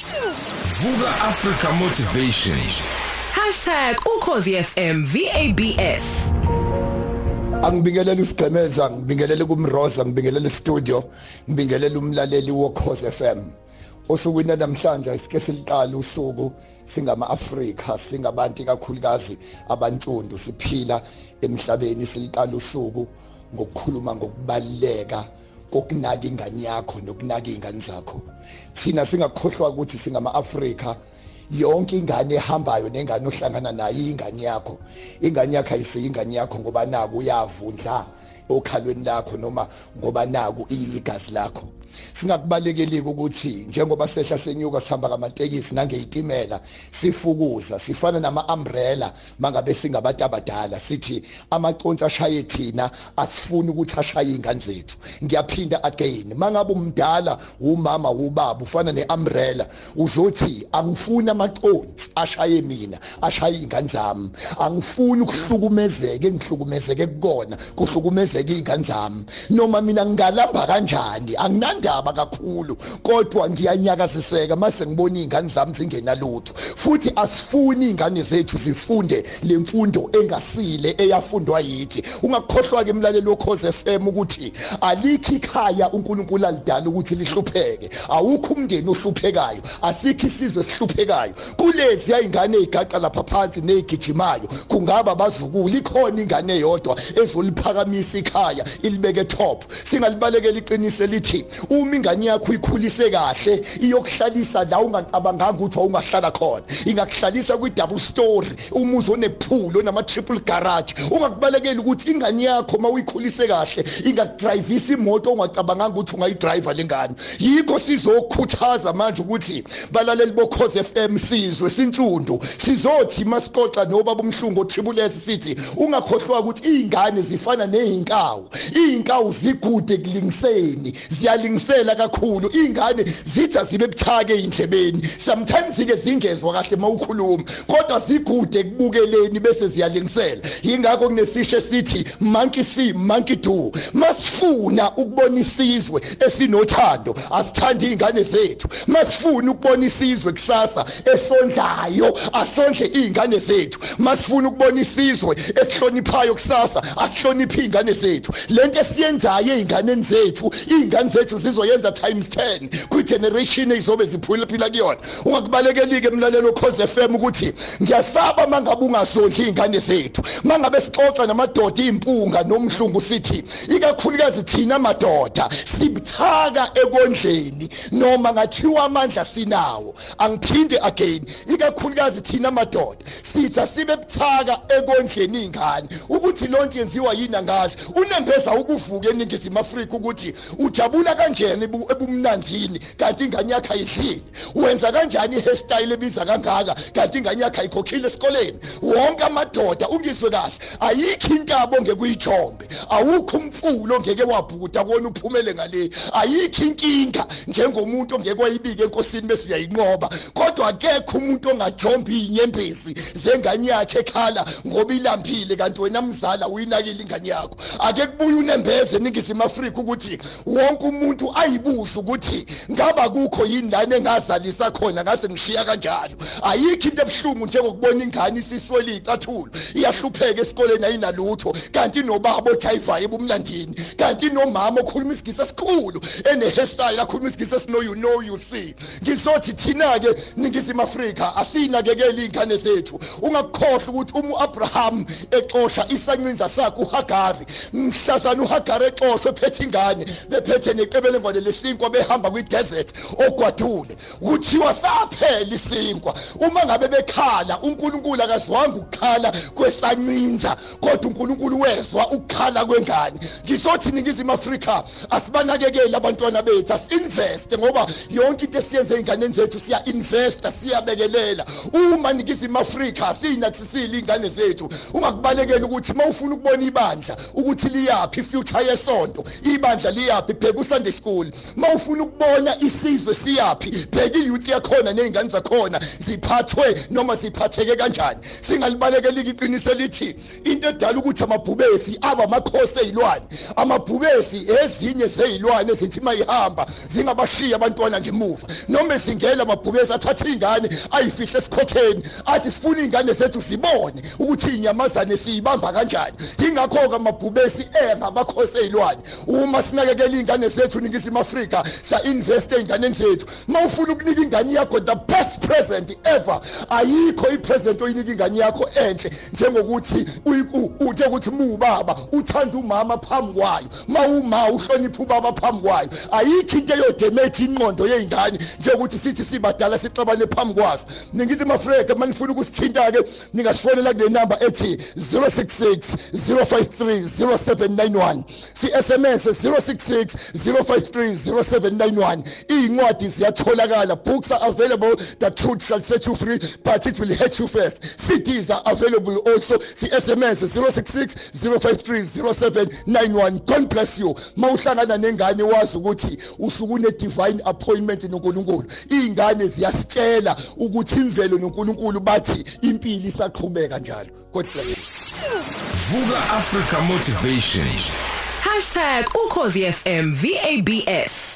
Vuka Africa Motivation. #ukhozi FM VABS Angibingelela usigqemeza ngibingelela kumroza ngibingelela studio ngibingelela umlaleli wokhoze FM osukwini namhlanje isike siliqala usuku singama Africa singabantu kakhulukazi abantsundu siphila emhlabeni siliqala usuku ngokukhuluma ngokubaleka kokunaka ingane yakho nokunaka izingane zakho. Thina singakhohlwa ukuthi singama Africa yonke ingane ehambayo nengane ohlangana nayo ingane yakho. Ingane yakho ayisiyingane yakho ngoba naku uyavundla okhalweni lakho noma ngoba naku iyigazi lakho. Singakubalekeli ukuthi njengoba sehla senyuka sihamba ngamatekisi nangeyitimela sifukuza sifana nama umbrella mangabe singabantu abadala. Sithi amaconsi ashaye thina asifuni ukuthi ashaye ingane zethu. Ngiyaphinda again mangabe umdala umama ubaba ufana neumbrella uzothi angifuni amaconsi ashaye mina ashaye ingane zami. Angifuni ukuhlukumezeka engihlukumezeke kukona kuhlukumezeka ingane zami. Noma mina ngalamba kanjani? Anginanda indaba kakhulu kodwa ngiyanyakaziseka mase ngibona izingane zami zingenalutho futhi asifuni izingane zethu zifunde lemfundo engasile eyafundwa yithi ungakhohlwa ke emlaleli wokhoze FM ukuthi alikho ikhaya uNkulunkulu alidala ukuthi lihlupheke. Awukho umndeni ohluphekayo asikho isizwe sihluphekayo kulezi ayingane ezigaqa lapha phansi nezigijimayo kungaba bazukulu ikhona ingane eyodwa ezoliphakamisa ikhaya ilibeke top. Singalibalekela iqiniso lithi uma ingane yakho uyikhulise kahle iyokuhlalisa la ungacabanganga ukuthi wawungahlala khona. Ingakuhlalisa kwi double story umuzi onephulo nama triple garage. Ungakubalekeli ukuthi ingane yakho mawuyikhulise kahle ingakudrivisa imoto ongacabanganga ukuthi ungayidrayiva lengane yikho sizokhuthaza manje ukuthi balaleli bokhoze FM sizwe sintsundu sizothi masixoxa nobaba umhlungu triple S sithi ungakhohlwa ukuthi izingane zifana nezinkawu izinkawu zigude kulingiseni ziyalingisela ngiyazisela kakhulu. Ingane zitha zibe buthake endlebeni sometimes ke zingezwa kahle mawukhuluma kodwa zigude kubukeleni bese ziyalingisela. Ingakho kunesisho sithi monkey see monkey do. Masifuna ukubona isizwe esinothando asithandi izingane zethu. Masifuna ukubona isizwe kusasa esondlayo asondle izingane zethu. Masifuna ukubona isizwe esihloniphayo kusasa asihloniphe izingane zethu. Lento esiyenzayo ezinganeni zethu izingane zethu zizoyenza times 10 kwi generation ezizobe ziphula phila kuyona. Ungakubalekeli ke mlalelo cause FM ukuthi ngiyasaba mangabe ungasondli izingane zethu. Mangabe sixoxa namadoda impunga nomhlungu sithi ikakhulukazi thina madoda sibuthaka ekondleni. Noma ngathiwa amandla sinawo angiphinde again. Ikakhulukazi thina madoda sitha sibe buthaka ekondleni izingane ukuthi lonke yenziwa yini angazi. Unembeza ukuvuka eningizimu Afrika ukuthi ujabula kanjani ebumnandini kanti ingane yakhe ayidlile wenza kanjani ihairstyle ebiza kangaka? Kanti ingane yakhe ayikhokhile esikoleni. Wonke amadoda ungizwe kahle ayikho intabo ngekuyijombe awukho umfulo ongeke wabhuda kona uphumele ngale. Ayikho inkinga njengomuntu ongeke wayibike enkosini bese uyayinqoba. Kodwa akekho umuntu ongajombi inyembezi zengane yakhe ekhala ngoba ilambile kanti wena mzala uyinakile ingane yakho. Ake kubuye unembeze ningizimu Afrika ukuthi wonke umuntu ayibuza ukuthi ngaba kukho yini lana engazalisa khona ngase ngishiya kanjalo? Ayikho into ebhlungu njengokubona ingane isiswele icathulo iyahlupheka esikoleni ayinalutho. Kanti nobaba ojayivayo ebumlandini kanti nomama okhuluma isigisi esikhulu ene hairstyle akhuluma isigisi esino you know you see. Ngizothi thina ke ningizimu Afrika asinakekele ingane zethu. Ungakukhohlwa ukuthi uma uAbraham exosha isancinza sakhe uHagari. Mhlazana uHagari exoshwe ephethe ingane bephethe neqebele ngwane lesinkwa behamba kwi desert ogwadule. Kuthiwa saphela isinkwa uma ngabe bekhala uNkulunkulu akazwanga ukukhala kwesancinza kodwa uNkulunkulu wezwa ukukhala kwengane. Ngisothi ningizimu Afrika asibanakekele abantwana bethu asinvest ngoba yonke into esiyenze einganeni zethu siya investa siyabekelela. Uma ningizimu Afrika sinakusisile ingane zethu ungakubalekela ukuthi mawufuna ukubona ibandla ukuthi liyapi future yesonto ibandla liyapi bheka uSunday school. Mawufuna ukubona isizwe siyapi bheka iyouth yakhona nezingane zakhona. Ziphathwe noma ziphatheke kanjani? Singalibalekela iqiniso lithi into edala ukuthi amabhubesi aba amakhosi ezilwane amabhubesi ezinye zezilwane ezithi mayihamba zingabashiya abantwana ngemuva. Noma singela amabhubesi athatha ingane ayifihle esikhotheni athi sifuna ingane zethu zibone ukuthi inyamazane siyibamba kanjani. Ingakho ke amabhubesi engamakhosi ezilwane uma sinakekela ingane zethu ningizimu Afrika sa invest einganeni zethu mawufuna ukunika ingane yakho the best present ever ayikho ipresent oyinika ingane yakho enhle njengokuthi uthe ukuthi muubaba uthanda umama phambi kwayo mawuma uhlonipha ubaba phambi kwayo ayikho into eyodemage inqondo yeingane njengokuthi sithi sibadala sixabane phambi kwazo ningizimu Afrika manifuna ukusithinta ke ningasifonela kule number ethi 066 053 0791 si SMS 066 053 0791 incwadi ziyatholakala. Books are available. The truth shall set you free but it will hurt you first. CDs are available also. Si SMS 066 053 0791 God bless you. Mawuhlangana nengane wazi ukuthi usuku ne divine appointment noNkulunkulu. Izingane ziyasitshela ukuthi imvelo noNkulunkulu bathi impilo isaqhubeka njalo. God bless Vuka Africa Motivation. #ukhozi FM VABS